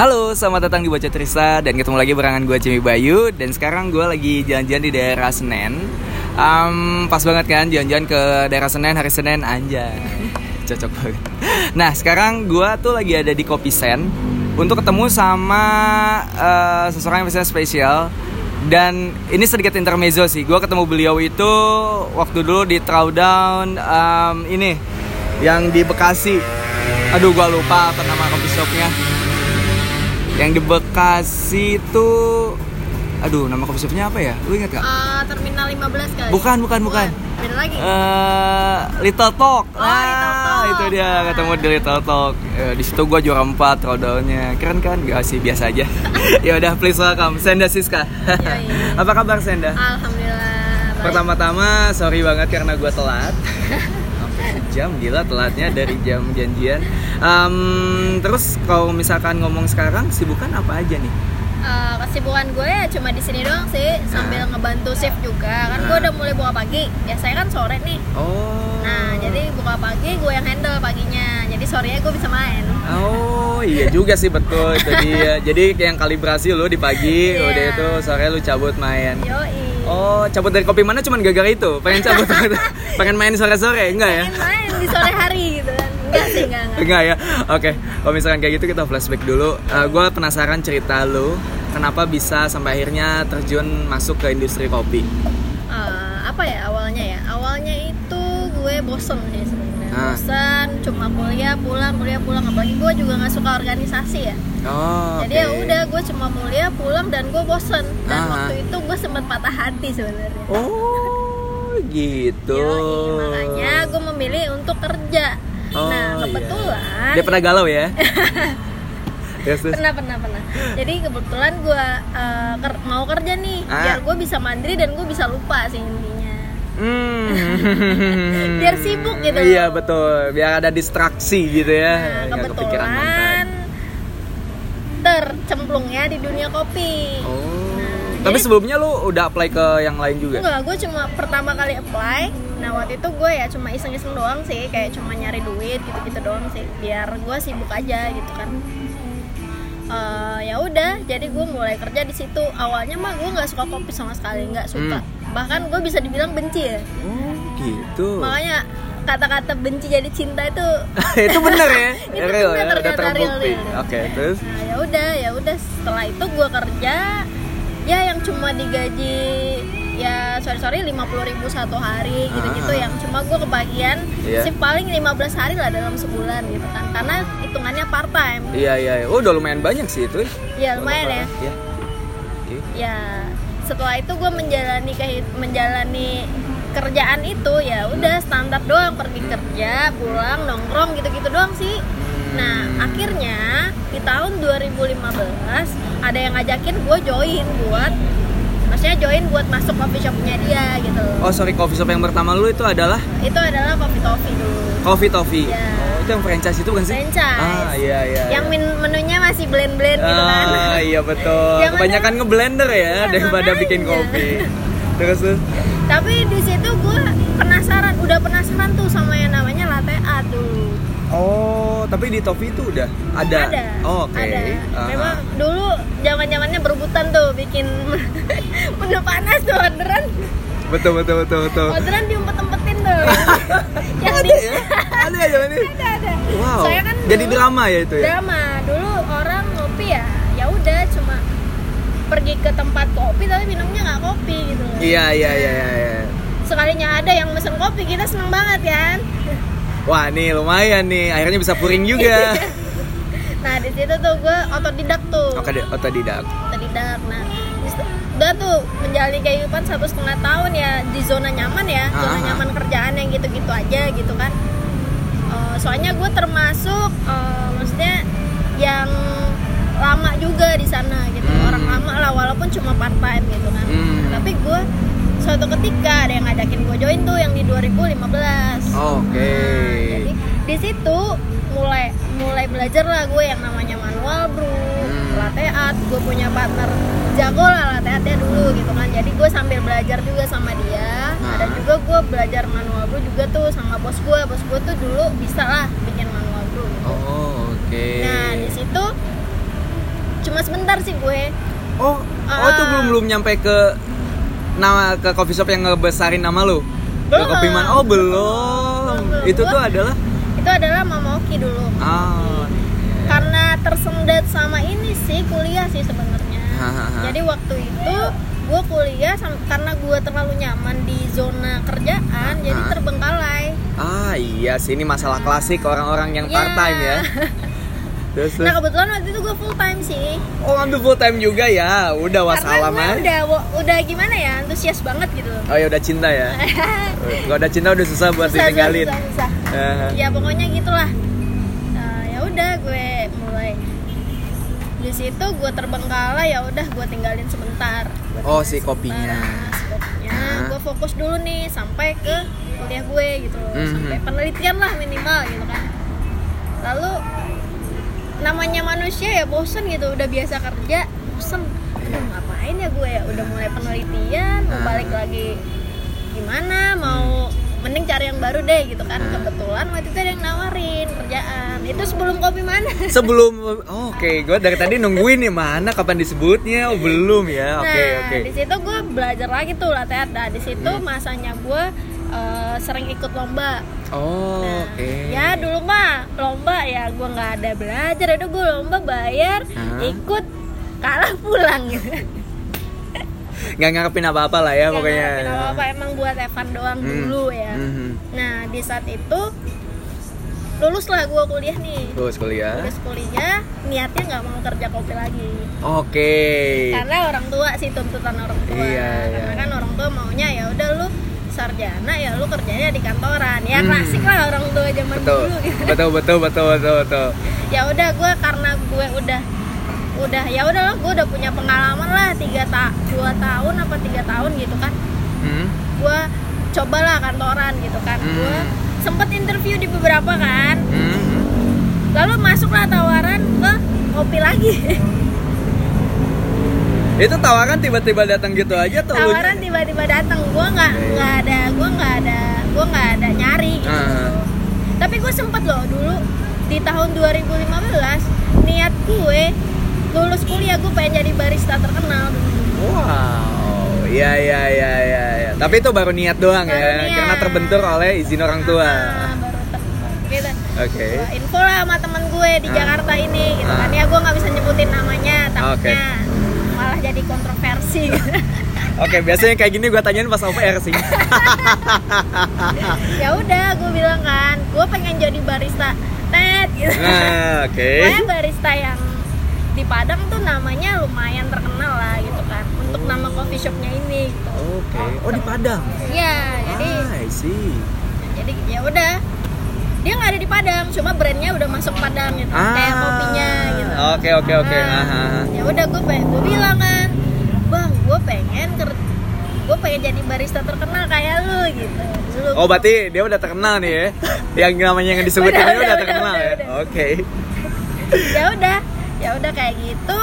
Halo, selamat datang di Baca Trisa dan ketemu lagi barengan gue Cimi Bayu dan sekarang gue lagi jalan-jalan di daerah Senen. Um, pas banget kan jalan-jalan ke daerah Senen hari Senin anjay. Cocok banget. Nah, sekarang gue tuh lagi ada di Kopi Sen untuk ketemu sama uh, seseorang yang biasanya spesial dan ini sedikit intermezzo sih. Gue ketemu beliau itu waktu dulu di Throwdown um, ini yang di Bekasi. Aduh, gue lupa apa nama kopi shopnya yang di Bekasi itu aduh nama coffee shopnya apa ya? Lu inget gak? Uh, terminal 15 kali bukan bukan bukan. Beda lagi. Uh, Little Talk. Oh, ah, Little Talk. itu dia ketemu di Little Talk. Uh, di situ gua juara 4 rodaunnya keren kan? Gak sih biasa aja. Ya udah please welcome Senda Siska. Apa kabar Senda? Alhamdulillah pertama-tama sorry banget karena gua telat jam gila telatnya dari jam janjian. Um, terus kalau misalkan ngomong sekarang sibukan apa aja nih? Uh, kesibukan gue ya cuma di sini doang sih sambil nah. ngebantu shift juga. Kan nah. gue udah mulai buka pagi biasanya kan sore nih. Oh. Nah jadi buka pagi gue yang handle paginya jadi sorenya gue bisa main. Oh iya juga sih betul. Dia. Jadi yang kalibrasi lo di pagi yeah. udah itu sore lu cabut main. Yoi. Oh, cabut dari kopi mana cuman gara-gara itu? Pengen cabut pengen main sore-sore, enggak ya? Pengen main di sore hari gitu kan. Enggak sih, enggak, enggak. enggak ya? Oke, okay. kalau misalkan kayak gitu kita flashback dulu. Uh, eh, gue penasaran cerita lu, kenapa bisa sampai akhirnya terjun masuk ke industri kopi? Uh, apa ya awalnya ya? Awalnya itu gue bosen sih sebenarnya. Ah. Bosen, cuma kuliah pulang, kuliah pulang. Apalagi gue juga nggak suka organisasi ya Oh, Jadi okay. ya udah gue cuma mulia pulang dan gue bosen dan Aha. waktu itu gue sempat patah hati sebenarnya. Oh gitu. Yoi, makanya gue memilih untuk kerja. Oh, nah iya. kebetulan. Iya. Dia pernah galau ya? yes, yes. Pernah pernah pernah. Jadi kebetulan gue uh, ker mau kerja nih ah. biar gue bisa mandiri dan gue bisa lupa sih intinya. Hmm. biar sibuk gitu. Iya betul. Biar ada distraksi gitu ya. Nah, kebetulan tercemplungnya di dunia kopi. Oh. Nah, Tapi jadi, sebelumnya lu udah apply ke yang lain juga? Enggak, gue cuma pertama kali apply. Nah waktu itu gue ya cuma iseng-iseng doang sih, kayak cuma nyari duit gitu-gitu doang sih, biar gue sibuk aja gitu kan. Uh, ya udah, jadi gue mulai kerja di situ. Awalnya mah gue nggak suka kopi sama sekali, nggak suka. Hmm. Bahkan gue bisa dibilang benci ya. Oh gitu. Makanya kata-kata benci jadi cinta itu itu bener ya itu real ya udah terbukti oke okay, terus nah, ya udah ya udah setelah itu gue kerja ya yang cuma digaji ya sorry sorry lima puluh ribu satu hari gitu gitu yang cuma gue kebagian yeah. sih paling 15 hari lah dalam sebulan gitu kan. Karena hitungannya part time iya iya. Oh udah lumayan banyak sih itu iya lumayan ya. ya okay. ya setelah itu gue menjalani kayak menjalani kerjaan itu ya udah standar doang pergi kerja pulang nongkrong gitu-gitu doang sih. Nah akhirnya di tahun 2015 ada yang ngajakin gue join buat maksudnya join buat masuk coffee shopnya dia gitu. Oh sorry coffee shop yang pertama lu itu adalah? Itu adalah coffee toffee dulu. Coffee toffee. Ya. oh itu yang franchise itu kan sih? Franchise. Ah iya iya yang iya. menunya masih blend blend gitu kan. Ah iya betul. Jangan kebanyakan ngeblender ya iya, daripada makanya. bikin kopi. Terus tuh tapi di situ gue penasaran udah penasaran tuh sama yang namanya latte art dulu Oh, tapi di topi itu udah ada. Ada. Oh, Oke. Okay. Ada. Uh-huh. Memang dulu zaman-zamannya berebutan tuh bikin menu panas tuh orderan. Betul betul betul betul. Orderan diumpet-umpetin tuh. yang ada di... ya? Ada ya ini. Ada ada. Wow. Saya kan Jadi drama ya itu ya. Drama. Dulu orang ngopi ya, ya udah cuma pergi ke tempat kopi tapi minumnya nggak kopi gitu iya iya iya iya sekalinya ada yang mesen kopi kita seneng banget kan wah nih lumayan nih. Akhirnya bisa puring juga. Nah di situ tuh gue otodidak tuh. Oke otodidak. Otodidak. Nah udah tuh menjalani kehidupan satu setengah tahun ya di zona nyaman ya Aha. zona nyaman kerjaan yang gitu-gitu aja gitu kan. Uh, soalnya gue termasuk uh, maksudnya yang lama juga di sana gitu. Hmm. orang lama lah walaupun cuma part time gitu kan. Hmm. tapi gue suatu ketika ada yang ngajakin gue join tuh yang di 2015 oke okay. nah, jadi di situ mulai mulai belajar lah gue yang namanya manual bro hmm. latte art gue punya partner jago lah latte artnya dulu gitu kan jadi gue sambil belajar juga sama dia nah. ada juga gue belajar manual bro juga tuh sama bos gue bos gue tuh dulu bisa lah bikin manual bro gitu. oh oke okay. nah di situ sebentar sih gue Oh, oh Ah. tuh belum belum nyampe ke nama ke coffee shop yang ngebesarin nama lu. Ke Belum. kopi mana? Oh, belum. Belum. Itu tuh adalah itu adalah Mama Oki dulu ah. karena tersendat sama ini sih kuliah sih sebenarnya jadi waktu itu gue kuliah karena gue terlalu nyaman di zona kerjaan jadi terbengkalai Ah, iya sih ini masalah klasik orang-orang yang Ya. part time ya. Terus, nah kebetulan waktu itu gue full time sih Oh, ambil full time juga ya. Udah wassalam karena gue ah. udah udah gimana ya antusias banget gitu Oh ya udah cinta ya. Kalau udah cinta udah susah buat Susah, ditinggalin. susah, susah. Eh, ya pokoknya gitulah Nah, ya udah gue mulai di situ gue terbengkalai ya udah gue tinggalin sebentar Gua Oh, si kopinya. sebentar, si kopinya Ah. gue fokus dulu nih sampai ke kuliah gue gitu loh Mhm. sampai penelitian lah minimal gitu kan lalu namanya manusia ya bosen gitu udah biasa kerja bosen. Aduh ngapain ya gue ya? Udah mulai penelitian mau Ah. balik lagi gimana? Mau mending cari yang baru deh gitu kan. Ah. kebetulan waktu itu ada yang nawarin kerjaan. Itu sebelum kopi mana? Sebelum oh, oke. Gue dari tadi nungguin nih mana kapan disebutnya? Oh belum ya. Oke nah oke. di situ gue belajar lagi tuh latihan. Nah di situ Hmm. masanya gue eh, sering ikut lomba. Oh Nah, oke. ya dulu mah lomba ya gue nggak ada belajar. Itu gue lomba bayar Hah? ikut kalah pulang. Gitu nggak ngarepin apa apa lah ya Nggak pokoknya. ngarepin apa-apa emang buat Evan doang Hmm. dulu ya. Mhm. nah di saat itu lulus lah gue kuliah nih. Lulus kuliah? Lulus kuliah niatnya nggak mau kerja kopi lagi. Oke. Karena orang tua sih tuntutan orang tua. Iya, karena iya. kan orang tua maunya ya udah lu sarjana ya lu kerjanya di kantoran ya Hmm. klasik lah orang tua zaman betul dulu gitu betul betul betul betul betul ya udah gue karena gue udah udah ya udah lah gue udah punya pengalaman lah tiga ta dua tahun apa tiga tahun gitu kan hmm? gue cobalah kantoran gitu kan Hmm. gue sempet interview di beberapa kan Hmm? lalu masuklah tawaran ke kopi lagi itu tawaran tiba-tiba datang gitu aja tuh tawaran tiba-tiba datang. Gue nggak nggak ada gue nggak ada gue nggak ada nyari gitu. Ah. tapi gue sempet loh dulu di tahun 2015 niat gue lulus kuliah gue pengen jadi barista terkenal dulu. Wow. Iya iya iya iya ya. tapi itu baru niat doang Baru ya niat. karena terbentur oleh izin orang tua. Ah, baru gitu. Oke. Gua info lah sama temen gue di Ah. Jakarta ini gitu kan. Ah. ya gue nggak bisa nyebutin namanya takutnya malah jadi kontroversi. Oke biasanya kayak gini gue tanyain pas OPR sih. Ya udah gue bilang kan gue pengen jadi barista tet gitu. Nah oke. Pokoknya barista yang di Padang tuh namanya lumayan terkenal lah gitu kan untuk nama coffee shopnya ini gitu. Oke. Oh di Padang? Iya jadi ah, I see. Jadi ya udah dia nggak ada di Padang cuma brandnya udah masuk Padang gitu. Kayak kopinya gitu. Ah, oke oke oke. Nah, Ah, ah, ah. ya udah gue pengen gue bilang kan bang gue pengen ker gue pengen jadi barista terkenal kayak lu gitu. Dulu Oh berarti dia udah terkenal nih ya? Yang namanya yang disebutin Udah, ini udah, udah, terkenal udah, ya udah. Oke. Ya udah ya udah kayak gitu.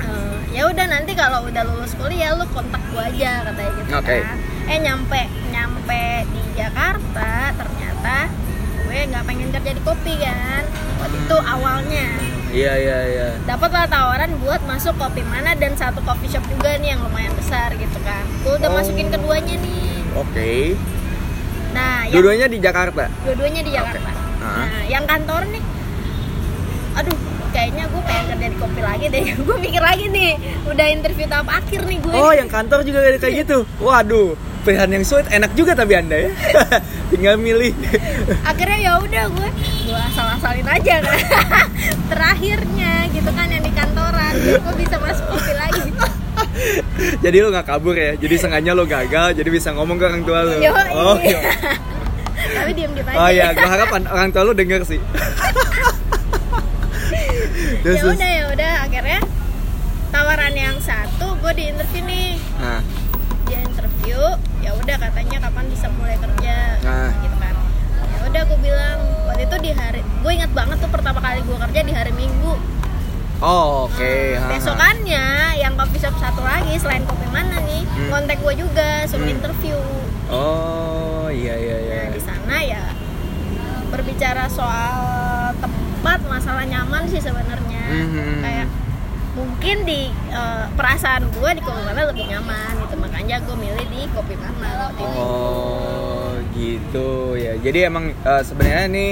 Eh, ya udah nanti kalau udah lulus kuliah lu kontak gua aja katanya gitu Oke. kan. Eh nyampe nyampe di Jakarta ternyata gue nggak pengen kerja di kopi kan. Waktu itu awalnya. Iya iya iya. Dapatlah tawaran buat masuk kopi mana dan satu coffee shop juga nih yang lumayan besar gitu kan. Gue udah Oh. masukin keduanya nih. Oke. Nah yang Dua-duanya di Jakarta? Dua-duanya di Jakarta. Ah. Nah, yang kantor nih, aduh, kayaknya gue pengen kerja di kopi lagi deh. gue mikir lagi nih, udah interview tahap akhir nih gue. Oh yang kantor juga kayak gitu Waduh Pilihan yang sulit enak juga tapi anda ya Tinggal milih Akhirnya ya udah gue, gue asal-asalin aja kan. Terakhirnya gitu kan yang di kantoran, gue bisa masuk kopi lagi. Jadi lo gak kabur ya Jadi sengaja lo gagal Jadi bisa ngomong ke orang tua lo Oh, iya. Tapi diem diem aja. oh iya Gue harap an- orang tua lo denger sih ya udah ya udah. Akhirnya tawaran yang satu gue di interview nih. Nah. Dia interview ya udah katanya kapan bisa mulai kerja Nah. gitu kan. Ya udah gue bilang waktu itu di hari gue ingat banget tuh pertama kali gue kerja di hari minggu. Oh oke. Ha, ha. besokannya yang coffee shop satu lagi selain kopi mana nih Hmm. kontak gue juga suruh Hmm. interview. Oh iya iya iya. Nah di sana ya berbicara soal masalah nyaman sih sebenarnya Mhm. kayak mungkin di eh, perasaan gue di kopi mana lebih nyaman gitu makanya gue milih di kopi mana Oh gitu ya. Jadi emang eh, sebenarnya nih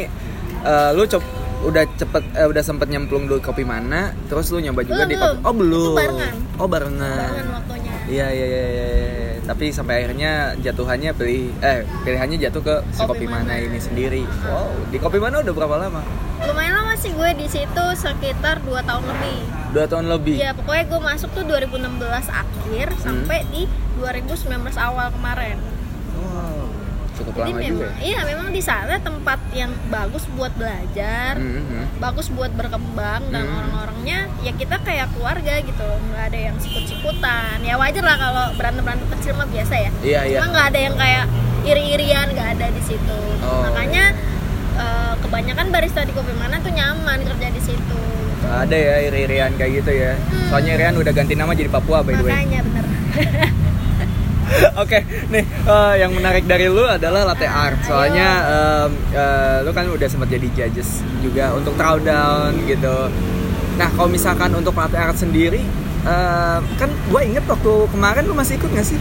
eh, lu cop udah cepet eh, udah sempet nyemplung dulu kopi mana, terus lu nyoba juga Belum, di kopi. Oh belum. Itu barengan. Oh barengan. barengan waktunya Iya iya iya. iya. Tapi sampai akhirnya jatuhannya pilih eh pilihannya jatuh ke si kopi, Kopi mana Mana. ini sendiri. Wow, di kopi mana udah berapa lama? lumayan lama sih gue di situ sekitar 2 tahun lebih Dua tahun lebih. ya pokoknya gue masuk tuh 2016 akhir Hmm. sampai di 2019 awal kemarin Wow, cukup jadi lama memang juga. ya? iya memang di sana tempat yang bagus buat belajar Mhm. bagus buat berkembang dan Hmm. orang-orangnya ya kita kayak keluarga gitu nggak ada yang sikut-sikutan ya wajar lah kalau berantem berantem kecil mah biasa ya Iya iya. cuma nggak ada yang kayak iri-irian nggak ada di situ Oh. makanya eh, kebanyakan barista di kopi mana tuh nyaman kerja di situ gitu. Ada ya iri-irian kayak gitu ya. Hmm. Soalnya Rian udah ganti nama jadi Papua by the way. makanya bener Oke, nih eh, yang menarik dari lu adalah latte art. Soalnya em, eh, lu kan udah sempat jadi judges juga untuk throwdown gitu. Nah, kalau misalkan untuk latte art sendiri, eh, kan gue inget waktu kemarin lu masih ikut gak sih?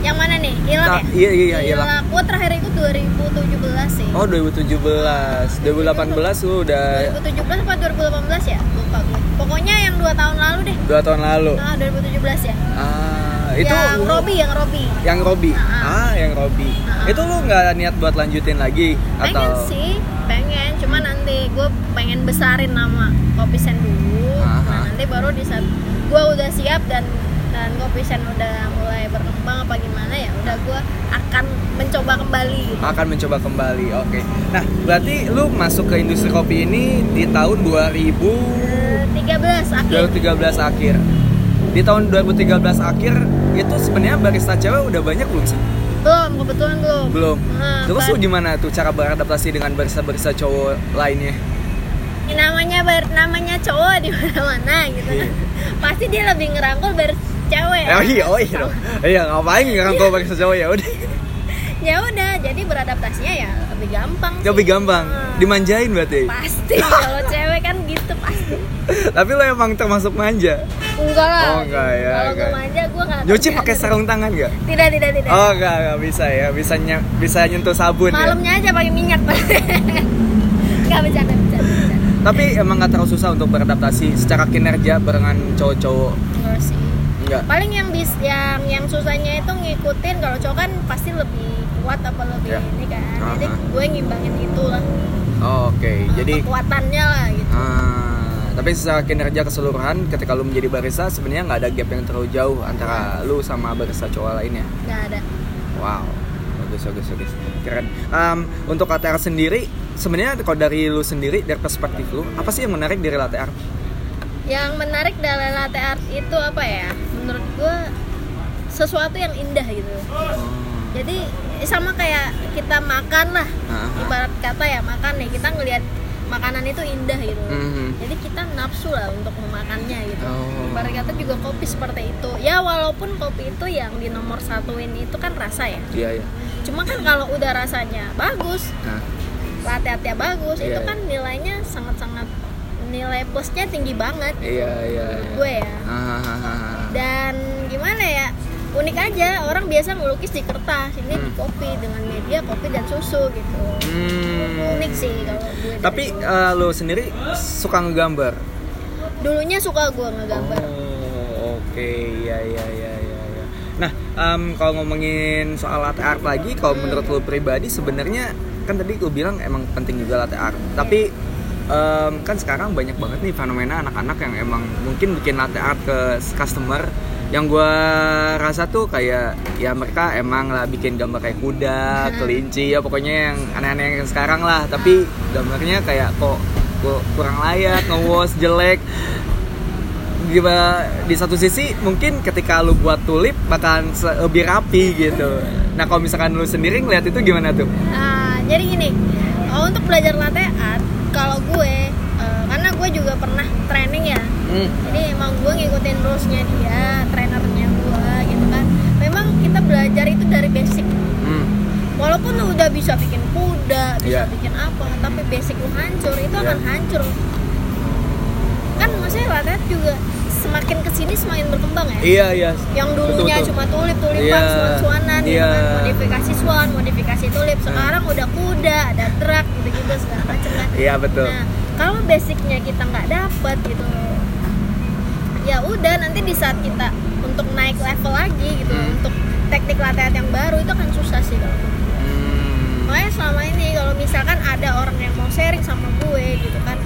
Yang mana nih ilak Nah, ya iya, iya, iya, Ilak. gue terakhir ikut 2017 sih Oh 2017, 2018 lu udah 2017 apa 2018 ya lupa gue pokoknya yang dua tahun lalu deh dua tahun lalu. ah 2017 ya Ah, itu yang Robi yang Robi yang Robi. Ah. Ah, yang Robi. Ah. Itu lu nggak niat buat lanjutin lagi pengen atau? sih pengen cuma nanti gue pengen besarin nama kopi sen dulu Aha. nah nanti baru di saat gue udah siap dan dan kopi sen udah mulai berkembang apa gimana ya udah gue akan mencoba kembali gitu. akan mencoba kembali. Oke. Nah, berarti lu masuk ke industri kopi ini di tahun 2000 Eh, 13 akhir 2013 akhir. Di tahun 2013 akhir itu sebenarnya barista cewek udah banyak belum sih? belum kebetulan belum Belum. Nah, Terus lu gimana tuh cara beradaptasi dengan barista-barista cowok lainnya? namanya bar namanya cowok di mana-mana gitu Iya. pasti dia lebih ngerangkul bar cewek Oh iya, oh iya dong. Iya, ngapain nggak kalau barista cowok ya udah. ya udah jadi beradaptasinya ya lebih gampang sih. Lebih gampang. Hmm. Dimanjain berarti. pasti kalau cewek kan gitu pasti Tapi lo emang termasuk manja. enggak lah Oh, enggak ya, kalau gue enggak. manja gue nggak Nyuci pakai sarung tangan nggak? tidak tidak tidak Oh enggak, enggak bisa ya. Bisa ny- bisa nyentuh sabun ya. malamnya aja pakai minyak nggak bercanda bercanda bercanda Tapi emang nggak terlalu susah untuk beradaptasi secara kinerja barengan cowok-cowok. enggak sih Enggak. paling yang bis yang yang susahnya itu ngikutin kalau cowok kan pasti lebih kuat apa lebih Ya. ini kan jadi Aha. gue ngimbangin itulah Oh, Oke, jadi kekuatannya lah gitu ah, tapi secara kinerja keseluruhan ketika lu menjadi barista sebenarnya nggak ada gap yang terlalu jauh antara lu sama barista cowok lainnya. nggak ada Wow, bagus bagus bagus, keren. Em, untuk art sendiri, sebenarnya kalau dari lu sendiri, dari perspektif lu, apa sih yang menarik dari latte art? yang menarik dari latte art itu apa ya menurut gue sesuatu yang indah gitu jadi sama kayak kita makan lah Ah, ah. ibarat kata ya makan nih kita ngelihat makanan itu indah gitu Mhm. jadi kita nafsu lah untuk memakannya gitu Oh. ibarat kata juga kopi seperti itu ya walaupun kopi itu yang di nomor satuin itu kan rasa ya Iya iya. cuma kan kalau udah rasanya bagus Nah, latte bagus Iya, itu iya. kan nilainya sangat-sangat nilai plusnya tinggi banget gitu iya iya. iya. gue ya Ah, dan gimana ya unik aja orang biasa ngelukis di kertas ini di Hmm. kopi dengan media kopi dan susu gitu Hmm. unik sih kalau gue Tapi eh, lu sendiri suka ngegambar? dulunya suka gue ngegambar Oh, oke, ya ya ya ya. ya. Nah, em, kalau ngomongin soal latte art lagi, kalau Hmm. menurut lu pribadi sebenarnya kan tadi lu bilang emang penting juga latte art. Tapi em, kan sekarang banyak banget nih fenomena anak-anak yang emang mungkin bikin latte art ke customer yang gua rasa tuh kayak ya mereka emang lah bikin gambar kayak kuda, kelinci ya pokoknya yang aneh-aneh yang sekarang lah tapi gambarnya kayak kok kok kurang layak, nge jelek gimana di satu sisi mungkin ketika lu buat tulip bakalan lebih rapi gitu. Nah kalau misalkan lu sendiri ngeliat itu gimana tuh? Nah, jadi gini untuk belajar latte art kalau gue eh, karena gue juga pernah training ya Hmm. jadi emang gue ngikutin rulesnya dia trainernya gue gitu kan memang kita belajar itu dari basic Hmm. walaupun lu udah bisa bikin kuda bisa Iya. bikin apa tapi basic lu hancur itu Iya. akan hancur kan maksudnya latte art juga semakin ke sini semakin berkembang ya Iya iya. yang dulunya Betul, betul. cuma tulip tulipan Iya, swan swanan gitu iya. kan modifikasi swan modifikasi tulip sekarang udah kuda ada truk gitu gitu segala macam kan Iya betul. nah kalau basicnya kita nggak dapet gitu ya udah nanti di saat kita untuk naik level lagi gitu Hmm. untuk teknik latihan yang baru itu kan susah sih kalau. Hmm. makanya selama ini kalau misalkan ada orang yang mau sharing sama gue gitu kan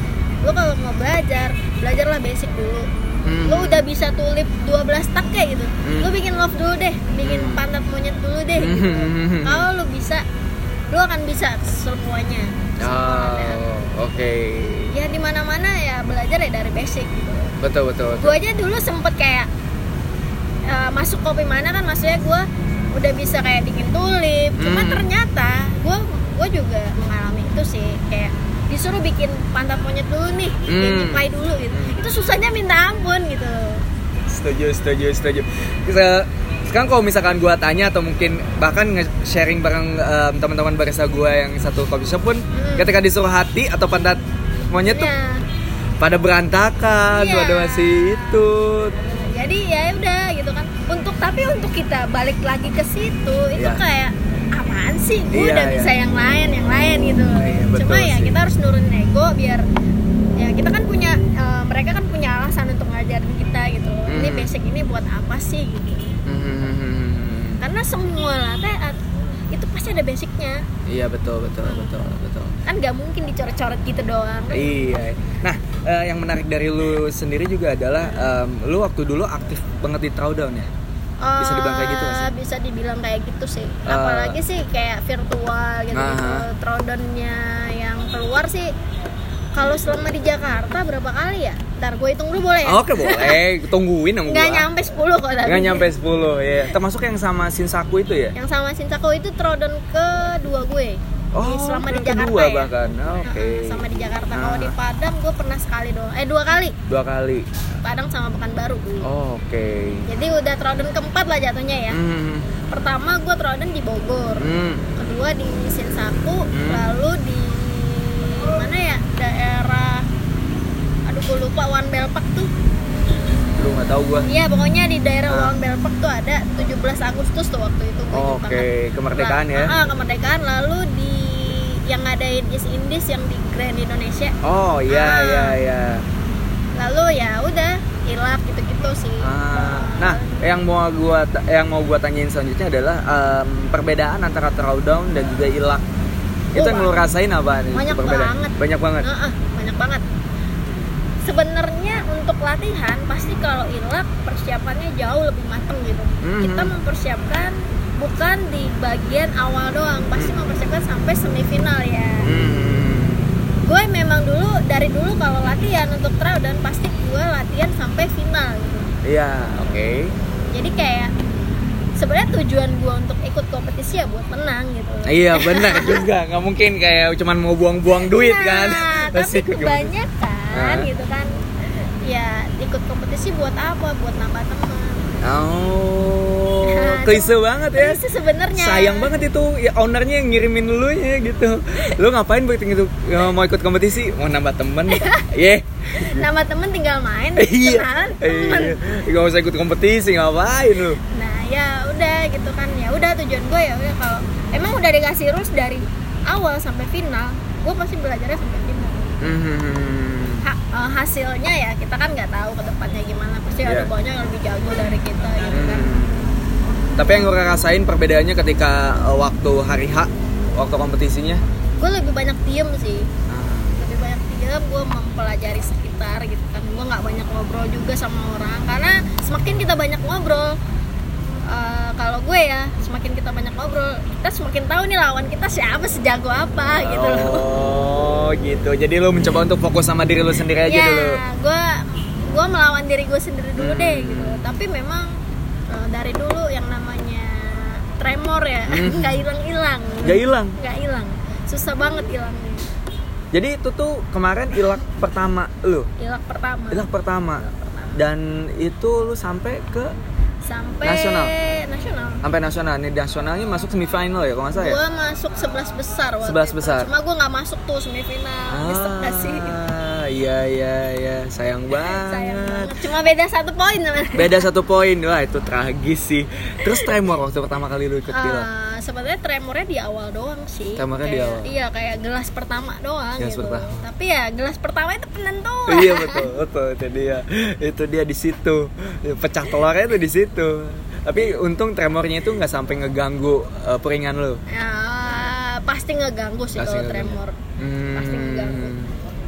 lo kalau mau belajar belajarlah basic dulu Hmm. lo udah bisa tulip 12 tak kayak gitu Hmm. lo bikin love dulu deh bikin Hmm. pantat monyet dulu deh gitu. Hmm. kalau lo bisa lo akan bisa semuanya. Oh, oke. ya di mana mana ya belajar ya dari basic gitu Betul betul. betul. gue aja dulu sempet kayak eh, masuk kopi mana kan maksudnya gue udah bisa kayak bikin tulip cuma Hmm. ternyata gue gue juga mengalami itu sih kayak disuruh bikin pantat monyet dulu nih Hmm. nyepai dulu gitu Hmm. itu susahnya minta ampun gitu Setuju, setuju, setuju. Se- Sekarang kalau misalkan gue tanya atau mungkin bahkan nge-sharing bareng em, teman-teman barista gue yang satu coffee shop pun, Hmm. ketika disuruh hati atau pantat monyet tuh Ya, pada berantakan, Iya. pada masih itu. jadi ya udah gitu kan untuk tapi untuk kita balik lagi ke situ itu Iya. kayak apaan sih gue Iya, udah iya. bisa yang lain yang lain gitu Iya, betul cuma ya sih. kita harus nurunin ego biar ya kita kan punya eh, mereka kan punya alasan untuk ngajarin kita gitu ini Hmm. basic ini buat apa sih gitu Hmm. karena semua latte art itu pasti ada basicnya Iya betul betul betul betul. kan nggak mungkin dicoret-coret gitu doang Iya. Nah, eh, yang menarik dari lu sendiri juga adalah em, lu waktu dulu aktif banget di Throwdown ya. Bisa dibilang kayak gitu sih? Eh, bisa dibilang kayak gitu sih Eh. apalagi sih kayak virtual gitu gitu Aha. trodonnya yang keluar sih kalau selama di Jakarta berapa kali ya ntar gue hitung dulu boleh ya Oke boleh, tungguin nggak gua. nyampe 10 kok tapi Nggak nyampe 10 ya. Termasuk yang sama Shinsaku itu ya? yang sama Shinsaku itu trodon kedua gue di selama di Jakarta kedua ya bahkan. Oke. Heeh, sama di Jakarta kalau Ah. di Padang gue pernah sekali doang eh dua kali Dua kali. Padang sama Pekanbaru Oh, Oke. jadi udah trodon keempat lah jatuhnya ya Hmm. pertama gue trodon di Bogor Hmm. kedua di Shinsaku Hmm. lalu di mana ya daerah aduh gue lupa One Bell Park tuh Lu nggak tahu gua. iya pokoknya di daerah Ah. Park tuh ada 17 Agustus tuh waktu itu gue Oke, banget. kemerdekaan ya. Ah, ah, kemerdekaan lalu di yang ngadain East Indies yang di Grand Indonesia Oh iya Ah. iya iya. lalu ya udah ilap gitu-gitu sih Ah, nah, yang mau gua yang mau gua tanyain selanjutnya adalah em, perbedaan antara throwdown dan juga ilak. Itu Oh, yang lu rasain apa nih? banyak perbedaan? banget. Banyak banget. Heeh, banyak banget sebenarnya untuk latihan pasti kalau ilak persiapannya jauh lebih mateng gitu Mhm. kita mempersiapkan bukan di bagian awal doang pasti mempersiapkan sampai semifinal ya. Hmm. gue memang dulu dari dulu kalau latihan untuk trial dan pasti gue latihan sampai final gitu. Iya, oke. jadi kayak sebenarnya tujuan gue untuk ikut kompetisi ya buat menang gitu. Iya benar juga, nggak mungkin kayak cuman mau buang-buang duit kan. Nah, Pasti tapi kebanyakan gitu kan. Ya ikut kompetisi buat apa? Buat nambah teman Oh, Nah, klise banget ya. itu sebenarnya Sayang banget itu ya ownernya yang ngirimin lu ya gitu. Lu ngapain begitu gitu ya, mau ikut kompetisi, mau nambah temen? Iya. nambah temen tinggal main Iya. kenalan temen Iya. Gak usah ikut kompetisi, ngapain lu? nah ya udah gitu kan ya udah tujuan gue ya udah kalau emang udah dikasih rules dari awal sampai final gue pasti belajarnya sampai final Hmm. Ha- eh, hasilnya ya kita kan nggak tahu ke depannya pasti ada Iya. banyak yang lebih jago dari kita gitu kan Hmm. Tapi yang gue rasain perbedaannya ketika uh, waktu hari H, waktu kompetisinya. gue lebih banyak diem sih Ah. lebih banyak diem gue mempelajari sekitar gitu kan gue nggak banyak ngobrol juga sama orang karena semakin kita banyak ngobrol eh, kalau gue ya semakin kita banyak ngobrol kita semakin tahu nih lawan kita siapa sejago apa gitu loh Oh gitu. Jadi lu mencoba untuk fokus sama diri lu sendiri aja ya dulu. gue gue melawan diri gue sendiri dulu Hmm. deh gitu tapi memang eh, dari dulu yang namanya tremor ya Hmm. nggak hilang hilang Gak hilang. nggak hilang susah banget hilangnya Jadi itu tuh kemarin ilak pertama lu. hilak pertama Ilak pertama. Dan itu lu sampai ke sampai Nasional? nasional sampai nasional. Nih nasionalnya masuk semifinal ya kalau nggak salah ya? gue masuk 11 besar waktu 11 itu. besar. cuma gue nggak masuk tuh semifinal Ah, iya iya iya sayang banget. sayang banget cuma beda satu poin teman Beda satu poin, wah itu tragis sih. Terus tremor waktu pertama kali lu ikut? Eh, sebenarnya tremornya di awal doang sih Tremornya di Kayak- awal. iya kayak gelas pertama doang Gelas gitu pertama. tapi ya gelas pertama itu penentu iya betul betul itu dia itu dia di situ pecah telurnya itu di situ tapi untung tremornya itu nggak sampai ngeganggu uh, peringan lu Ya, pasti ngeganggu sih Pasti kalau ngeganggu. tremor Hmm. pasti ngeganggu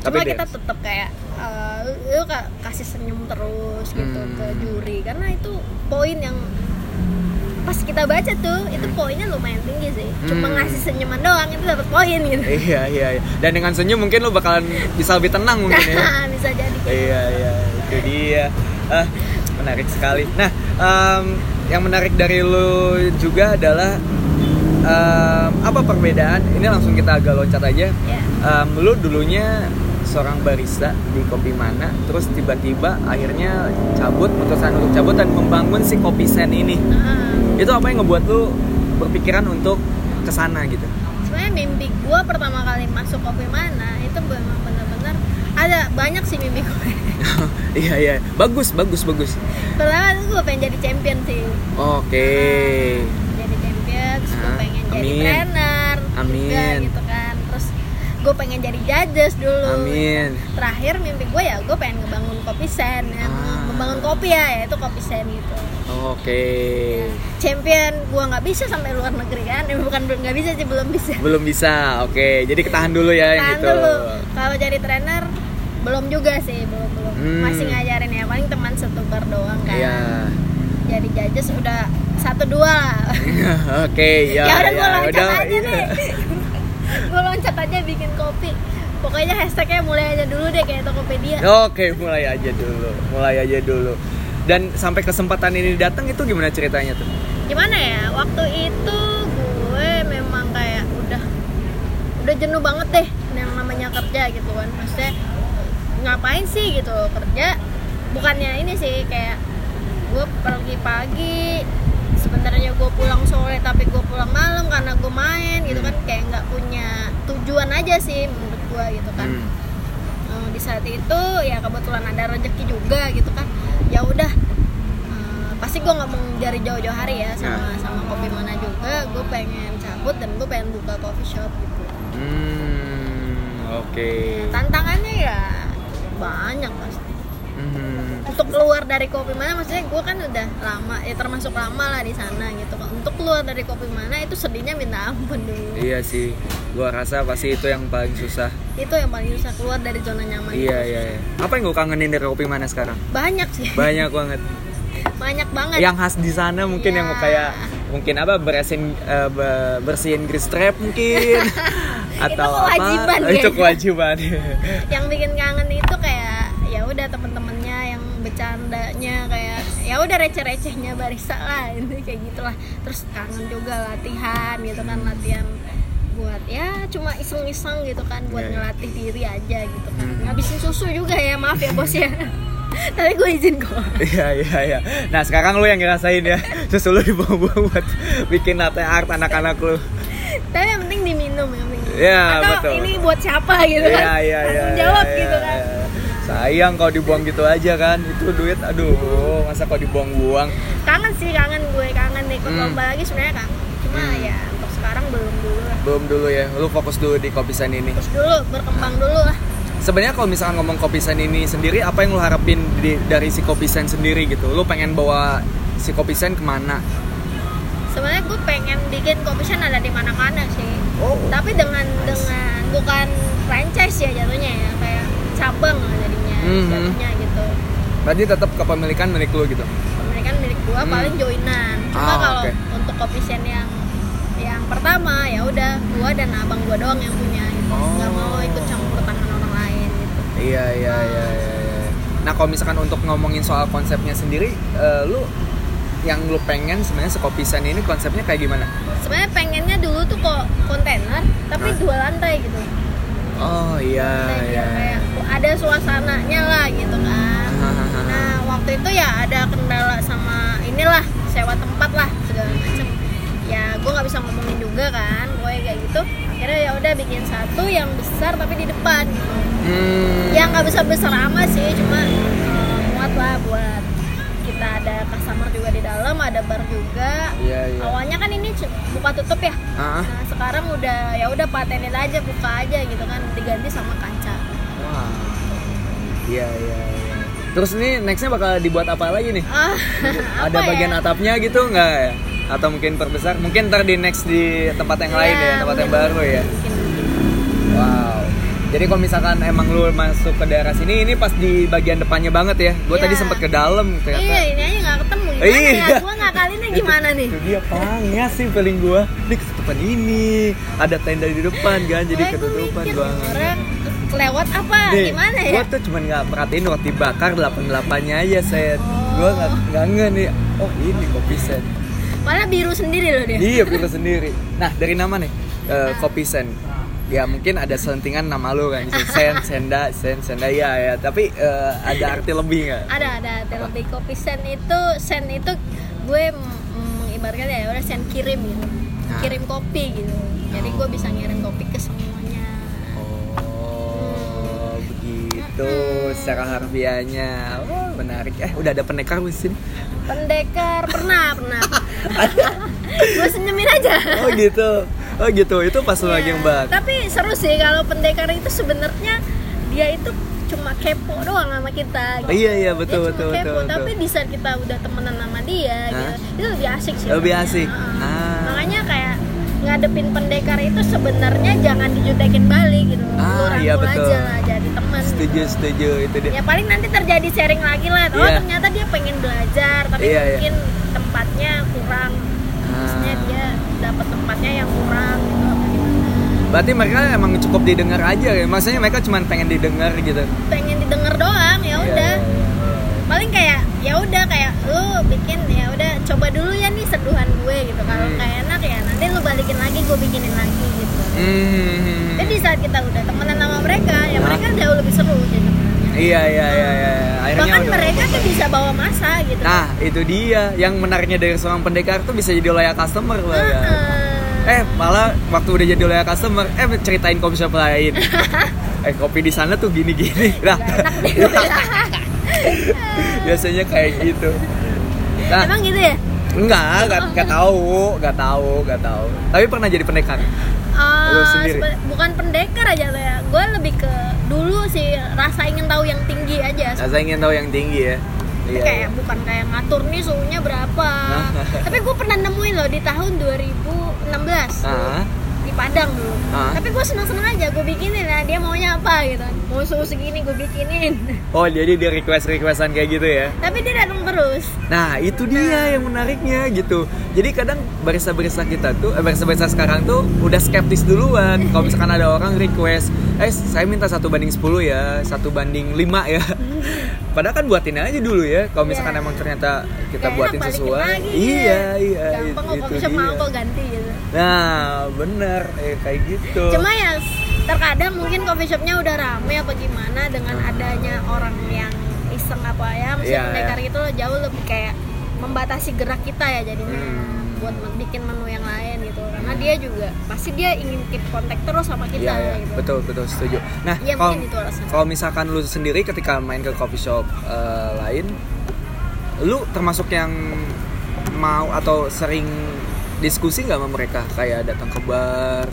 Tapi cuma dia- kita tetap kayak eh, lu ka- kasih senyum terus gitu Hmm. ke juri. Karena itu poin yang pas kita baca tuh itu poinnya lumayan tinggi sih. Cuma Hmm. ngasih senyuman doang itu dapat poin gitu. Iya iya iya. Dan dengan senyum mungkin lu bakalan bisa lebih tenang mungkin ya. Bisa jadi. Kayak iya iya itu dia. Ah menarik sekali. Nah em, yang menarik dari lu juga adalah em, apa perbedaan? Ini langsung kita agak loncat aja. Ya Em, lu dulunya seorang barista di kopi mana terus tiba-tiba akhirnya cabut putusan untuk cabut dan membangun si kopi sen ini. Nah, itu apa yang ngebuat lu berpikiran untuk ke sana gitu? Sebenarnya mimpi gue pertama kali masuk kopi mana itu memang benar-benar ada banyak sih mimpi gue iya iya. Bagus bagus bagus. Pertama tuh gue pengen jadi champion sih. Oke. Jadi champion terus gue Ah, pengen jadi amin. trainer juga Amin. gitu. kan terus gue pengen jadi judges dulu. Amin. Terakhir mimpi gue ya gue pengen ngebangun kopi sen yang Ah. membangun kopi ya yaitu kopi sen gitu. Oke. Champion gue nggak bisa sampai luar negeri kan? Eh, bukan nggak bisa sih belum bisa. Belum bisa oke. Jadi ketahan dulu ya yang Tahan gitu. dulu. Kalau jadi trainer belum juga sih belum belum. Hmm. masih ngajarin ya paling teman setukar doang kan. Iya. Jadi judges udah satu dua lah. Oke ya ya udah gue ya, loncat udah, aja iya. deh gue loncat aja bikin kopi pokoknya hashtagnya mulai aja dulu deh kayak Tokopedia Oke, mulai aja dulu. Mulai aja dulu. Dan sampai kesempatan ini datang itu gimana ceritanya tuh? gimana ya waktu itu gue memang kayak udah udah jenuh banget deh yang namanya kerja gitu kan maksudnya ngapain sih gitu kerja bukannya ini sih kayak gue pergi pagi sebenarnya gue pulang sore tapi gue pulang malam karena gue main gitu kan. Kayak nggak punya tujuan aja sih menurut gue gitu kan. Hmm. Eh, di saat itu ya kebetulan ada rezeki juga gitu kan. Ya udah eh, pasti gue nggak mau dari jauh-jauh hari ya sama sama kopi mana juga. Gue pengen cabut dan gue pengen buka coffee shop gitu. Hmm, oke. tantangannya ya banyak pasti. Hmm. Untuk keluar dari kopi mana maksudnya gue kan udah lama ya termasuk lama lah di sana gitu untuk keluar dari kopi mana itu sedihnya minta ampun dulu Iya sih. Gua rasa pasti itu yang paling susah. itu yang paling susah keluar dari zona nyaman Iya, iya, iya. Apa yang gue kangenin dari kopi mana sekarang? banyak sih Banyak banget. banyak banget Yang khas di sana mungkin yang Iya. kayak mungkin apa bersihin eh, be- bersihin grease trap mungkin atau kewajiban apa? Itu kewajiban. yang bikin kangen itu kayak ya udah temen-temennya yang bercandanya kayak ya udah receh-recehnya barista lah itu kayak gitulah terus kangen juga latihan gitu kan latihan buat ya cuma iseng-iseng gitu kan buat Iya, iya. ngelatih diri aja gitu kan Hmm. ngabisin susu juga ya maaf ya bos ya tapi gue izin kok Iya iya iya. Nah sekarang lu yang ngerasain ya Susu lu dibuang-buang buat bikin latte art anak-anak lu. tapi yang penting diminum penting Iya, atau betul. ini buat siapa gitu kan Iya iya iya. langsung iya, jawab iya, gitu kan iya. Sayang kalau dibuang gitu aja kan. Itu duit aduh, masa kalau dibuang-buang. kangen sih kangen gue kangen nih ikut Hmm. lomba lagi sebenarnya kangen cuma Hmm. ya untuk sekarang belum dulu lah Belum dulu ya. Lu fokus dulu di kopi sen ini. terus dulu berkembang dulu lah Sebenarnya kalau misalkan ngomong kopi sen ini sendiri, apa yang lu harapin di- dari si kopi sen sendiri gitu? Lu pengen bawa si kopi sen ke mana? sebenarnya gue pengen bikin kopi shop ada di mana-mana sih Oh. tapi dengan dengan bukan franchise ya jatuhnya ya cabang lah jadinya Mhm. jatuhnya gitu Berarti tetap kepemilikan milik lu gitu. pemilikan milik gua Hmm. paling joinan cuma Ah, kalau oke. untuk kopi shop yang yang pertama ya udah gua dan abang gua doang yang punya gitu Oh. nggak mau ikut campur tangan orang lain gitu Iya iya iya iya. iya. Nah kalau misalkan untuk ngomongin soal konsepnya sendiri, eh, lu yang lu pengen sebenarnya sekopi sen ini konsepnya kayak gimana? sebenarnya pengennya dulu tuh kok kontainer tapi Nah. dua lantai gitu Oh iya iya. kayak ada suasananya lah gitu kan nah waktu itu ya ada kendala sama inilah sewa tempat lah segala macem ya gue nggak bisa bisa ngomongin juga kan gue kayak gitu akhirnya ya udah bikin satu yang besar tapi di depan gitu Hmm. ya nggak besar besar amat sih cuma eh, muat lah buat kita ada customer juga di dalam ada bar juga Iya, iya. awalnya kan ini buka tutup ya Ah, nah sekarang udah ya udah patenin aja buka aja gitu kan diganti sama kaca Wah. Iya, iya, iya. Terus ini nextnya bakal dibuat apa lagi nih? ah Ada apa ya? bagian atapnya gitu nggak ya? Atau mungkin perbesar? Mungkin ntar di next di tempat yang lain Iya, ya, tempat yang baru ya. mungkin. Jadi kalau misalkan emang lu masuk ke daerah sini, ini pas di bagian depannya banget ya. Gue Iya. tadi sempat ke dalam ternyata. iya ini aja nggak ketemu gimana Iya. ya gue ngakalinnya gimana nih Itu dia pangas sih paling gua. Dik depan ini ada tenda di depan kan, jadi gua ketutupan orang kelewat apa Nih, gimana ya Gua tuh cuman nggak perhatiin roti bakar 88-nya aja, set. Gua nggak nggak nge nih. Oh, ini kopi set. malah biru sendiri loh dia Iya, pilih sendiri. Nah, dari nama nih, eh, kopi sen. Ya mungkin ada selentingan nama lu kan, sen, senda, sen, senda ya ya. Tapi eh, ada arti lebih nggak? ada ada ada lebih kopi sen itu sen itu gue mengibaratkan ya udah sen kirim gitu Nah. kirim kopi gitu jadi gue bisa ngirim kopi ke semuanya Oh, begitu secara harfiahnya. Oh, menarik. Eh, udah ada pendekar di sini. pendekar pernah pernah gue senyumin aja Oh, gitu. Oh, gitu. Itu pas lu lagi ngebak. tapi seru sih kalau pendekar itu sebenarnya dia itu cuma kepo doang sama kita Oh, iya, iya, betul, Dia betul, cuma kepo, betul, betul. tapi di saat kita udah temenan sama dia Hah? gitu, itu lebih asik sih Lebih makanya. asik. Heeh. Ah. makanya kayak ngadepin pendekar itu sebenarnya jangan dijudekin balik gitu Ah, lu iya, betul. aja lah jadi teman Setuju, gitu. setuju itu dia. ya paling nanti terjadi sharing lagi lah oh Iya. ternyata dia pengen belajar tapi Iya, iya. mungkin tempatnya kurang maksudnya Ah. dia dapat tempatnya yang kurang gitu apa gimana Berarti mereka emang cukup didengar aja ya. Maksudnya mereka cuma pengen didengar gitu. pengen didengar doang ya Iya, udah iya, iya. paling kayak ya udah kayak lu bikin ya udah coba dulu ya nih seduhan gue gitu kalau Hmm. nggak enak ya nanti lu balikin lagi gue bikinin lagi gitu Hmm. jadi saat kita udah temenan sama mereka ya Hah? mereka jauh lebih seru jadi Iya, iya, iya, iya. Akhirnya bahkan mereka tuh bisa bawa masa gitu Nah, itu dia yang menariknya dari seorang pendekar tuh bisa jadi loyal customer lah ya. Heeh. Eh, malah waktu udah jadi loyal customer, eh ceritain kopi shop lain. eh, kopi di sana tuh. Nah, enak deh gue bilang. biasanya kayak gitu. Nah, emang gitu ya enggak, enggak, enggak tahu, enggak tahu, enggak tahu. Tapi pernah jadi pendekar. Lu sendiri? bukan pendekar aja lah ya gue lebih ke dulu sih rasa ingin tahu yang tinggi aja Nah, saya ingin tahu yang tinggi ya. Tapi kayak bukan kayak ngatur nih suhunya berapa. Tapi gue pernah nemuin loh di tahun 2016 Ah, di Padang dulu. Ah. Tapi gue seneng-seneng aja gue bikinin lah dia maunya apa gitu. Mau suhu segini gue bikinin. Oh, jadi dia request-requestan kayak gitu ya. Tapi dia datang terus. Nah itu dia yang menariknya gitu Jadi kadang barista-barista kita tuh eh, Barista-barista sekarang tuh udah skeptis duluan Kalau misalkan ada orang request Eh saya minta satu banding 10 ya Satu banding 5 ya Padahal kan buatin aja dulu ya Kalau misalkan Iya. emang ternyata kita Gak buatin sesuai lagi, Iya iya Gampang kok itu shop mau kok ganti gitu. Nah bener eh, kayak gitu Cuma ya terkadang mungkin coffee shopnya udah rame apa gimana dengan Ah. adanya orang yang iseng apa ya, mesti Iya, pendekar iya. itu loh jauh lebih kayak membatasi gerak kita ya jadinya Hmm. Buat bikin menu yang lain gitu karena dia juga pasti dia ingin keep kontak terus sama kita Iya, iya. gitu. betul betul setuju. Nah, Iya, kalau kalau misalkan lu sendiri ketika main ke coffee shop eh, lain, lu termasuk yang mau atau sering diskusi nggak sama mereka kayak datang ke bar?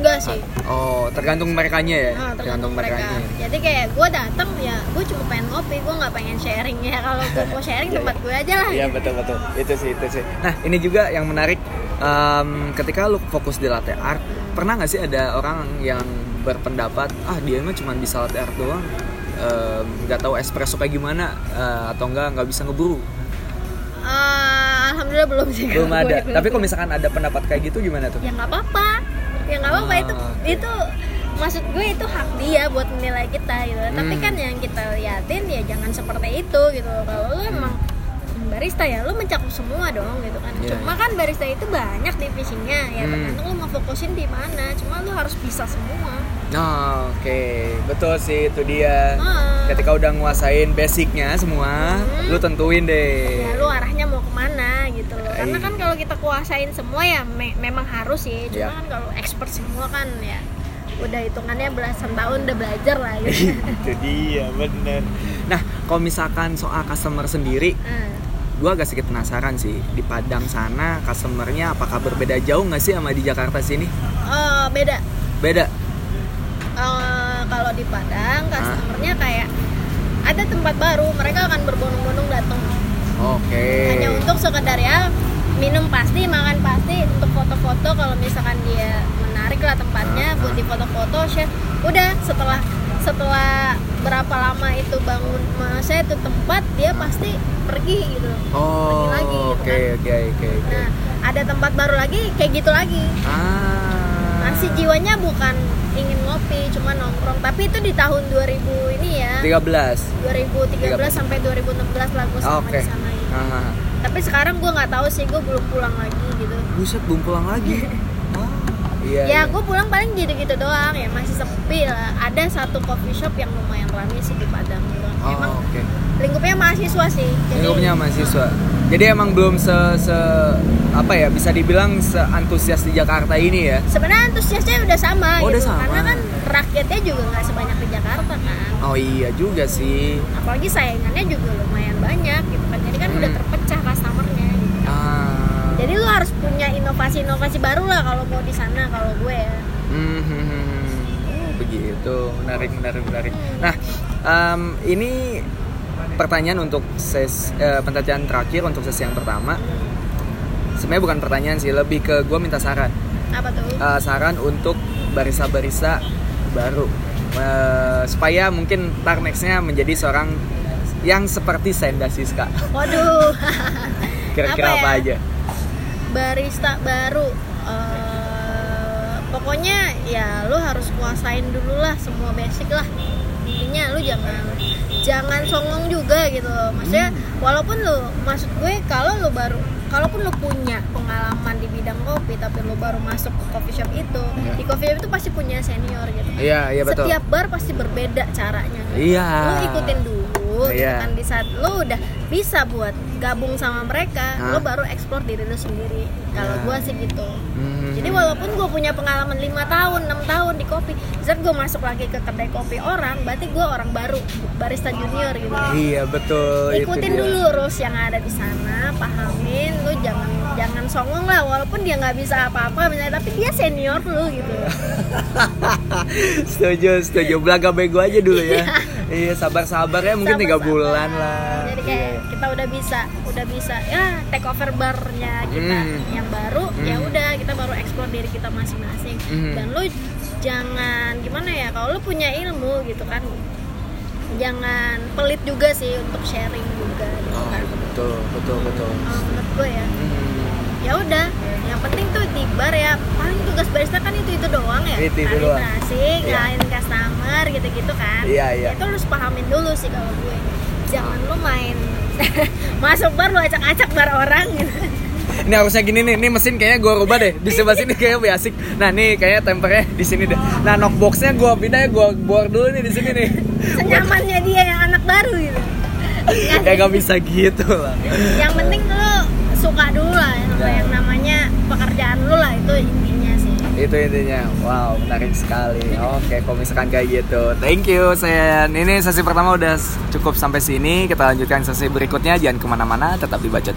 Enggak sih. Oh, tergantung merekanya ya. Nah, tergantung mereka. merekanya. Jadi kayak gue datang ya, gue cuma pengen ngopi, gue nggak pengen sharing ya. Kalau gue mau sharing tempat gue aja lah. Iya betul betul itu sih itu sih. Nah ini juga yang menarik em, ketika lu fokus di latte art pernah nggak sih ada orang yang berpendapat ah dia mah cuma bisa latte art doang nggak tahu espresso kayak gimana eh, atau enggak nggak bisa ngebrew Eh, Alhamdulillah belum sih. belum ada. Tapi kalau misalkan ada pendapat kayak gitu gimana tuh? ya nggak apa-apa ya nggak apa-apa Ah, itu oke. itu maksud gue itu hak dia buat menilai kita gitu tapi Hmm. kan yang kita liatin ya jangan seperti itu gitu kalau lu emang barista ya lu mencakup semua dong gitu kan Iya, cuma kan barista itu banyak divisinya ya Hmm. tergantung lu mau fokusin di mana cuma lu harus bisa semua Nah, oke, betul sih itu dia. Ah. Ketika udah nguasain basicnya semua, Hmm. lu tentuin deh. ya lu arahnya mau ke mana gitu loh karena Iya. kan kita kuasain semua ya me- memang harus sih. Cuma Iya. kan kalau expert semua kan ya udah hitungannya belasan tahun udah belajar lah gitu. Itu dia bener. Nah kalau misalkan soal customer sendiri Nah, gue agak sedikit penasaran sih. Di Padang sana customernya apakah berbeda jauh nggak sih sama di Jakarta sini? Eh, beda. Beda? Eh, kalau di Padang customernya kayak ada tempat baru mereka akan berbondong-bondong datang. Oke. Hanya untuk sekedar ya minum pasti makan pasti untuk foto-foto. Kalau misalkan dia menarik lah tempatnya Ah, buat ah. di foto-foto share udah setelah setelah berapa lama itu bangun saya itu tempat dia pasti pergi gitu. Oh pergi lagi gitu oke kan. oke oke nah ada tempat baru lagi kayak gitu lagi. Ah. Masih jiwanya bukan ingin ngopi cuma nongkrong. Tapi itu di tahun 2000 ini ya. 13 2013 sampai 2016 lah gue selama oke. di sana gitu. Ah, tapi sekarang gue nggak tahu sih gue belum pulang lagi gitu. Buset belum pulang lagi? Oh, iya, ya iya. gue pulang paling gitu-gitu doang ya masih sepi lah. Ada satu coffee shop yang lumayan ramai sih di Padang oh, emang oke. lingkupnya mahasiswa sih jadi lingkupnya mahasiswa. Jadi emang belum se, se apa ya bisa dibilang seantusias di Jakarta ini ya? Sebenarnya antusiasnya udah sama Oh, gitu udah sama. karena kan rakyatnya juga nggak sebanyak di Jakarta kan. Oh iya juga sih. Apalagi saingannya juga lumayan banyak gitu kan jadi kan udah Hmm. terpecah customernya gitu. ah jadi lu harus punya inovasi-inovasi baru lah kalau mau di sana kalau gue ya. Hmm, hmm, hmm, hmm. Begitu. Menarik menarik menarik. Nah em, ini pertanyaan untuk ses eh, pertanyaan terakhir untuk sesi yang pertama. Sebenarnya bukan pertanyaan sih lebih ke gue minta saran. Apa tuh? Eh, saran untuk barista-barista baru. Eh, supaya mungkin ntar nextnya menjadi seorang yang seperti Senda Siska. Waduh. Kira-kira Apa apa, ya? aja barista baru. Eh, pokoknya ya lu harus kuasain dulu lah semua basic lah. Intinya lu jangan jangan songong juga gitu. Maksudnya walaupun lu maksud gue kalau lu baru kalaupun lu punya pengalaman di bidang kopi tapi lu baru masuk ke coffee shop itu Iya. di coffee shop itu pasti punya senior gitu iya iya betul. Setiap bar pasti berbeda caranya. Iya. Lu ikutin dulu gitu Iya. kan di saat lu udah bisa buat gabung sama mereka Hah? lu baru explore diri lu sendiri kalau Ya. gua sih gitu Hmm. jadi walaupun gue punya pengalaman lima tahun 6 tahun di kopi saat gue masuk lagi ke kedai kopi orang berarti gue orang baru barista junior gitu iya betul ikutin dulu rules yang ada di sana pahamin lu jangan jangan songong lah walaupun dia nggak bisa apa-apa misalnya tapi dia senior lu gitu setuju setuju belaga bego aja dulu ya iya sabar sabar ya mungkin tiga Sabar-sabar. bulan lah jadi kayak kita udah bisa udah bisa ya take over barnya kita Hmm. yang baru ya Hmm. udah kita baru explore diri kita masing-masing Hmm. dan lu jangan gimana ya kalau lu punya ilmu gitu kan jangan pelit juga sih untuk sharing juga gitu oh, kan betul betul betul Kalau menurut gue ya Hmm. Ya udah yang penting tuh di bar ya paling tugas barista kan itu itu doang ya Itu- itu doang. kalibrasi Iya. ngalahin customer gitu-gitu kan Iya, iya. Ya itu lu harus pahamin dulu sih kalau gue jangan lu main masuk bar lu acak-acak bar orang gitu Ini harusnya gini nih, ini mesin kayaknya gue rubah deh di sebelah sini kayaknya lebih asik. Nah nih kayaknya tempernya di sini deh. Nah knockboxnya gue pindah ya gue bor dulu nih di sini nih. senyamannya dia yang anak baru gitu ya gak bisa gitu lah. yang penting lu suka dulu lah sama Ya. yang namanya pekerjaan lu lah itu intinya sih Itu intinya. Wow menarik sekali. Oke kalau misalkan kayak gitu. Thank you Sen. Ini sesi pertama udah cukup sampai sini. Kita lanjutkan sesi berikutnya. Jangan ke mana-mana. Tetap dibaca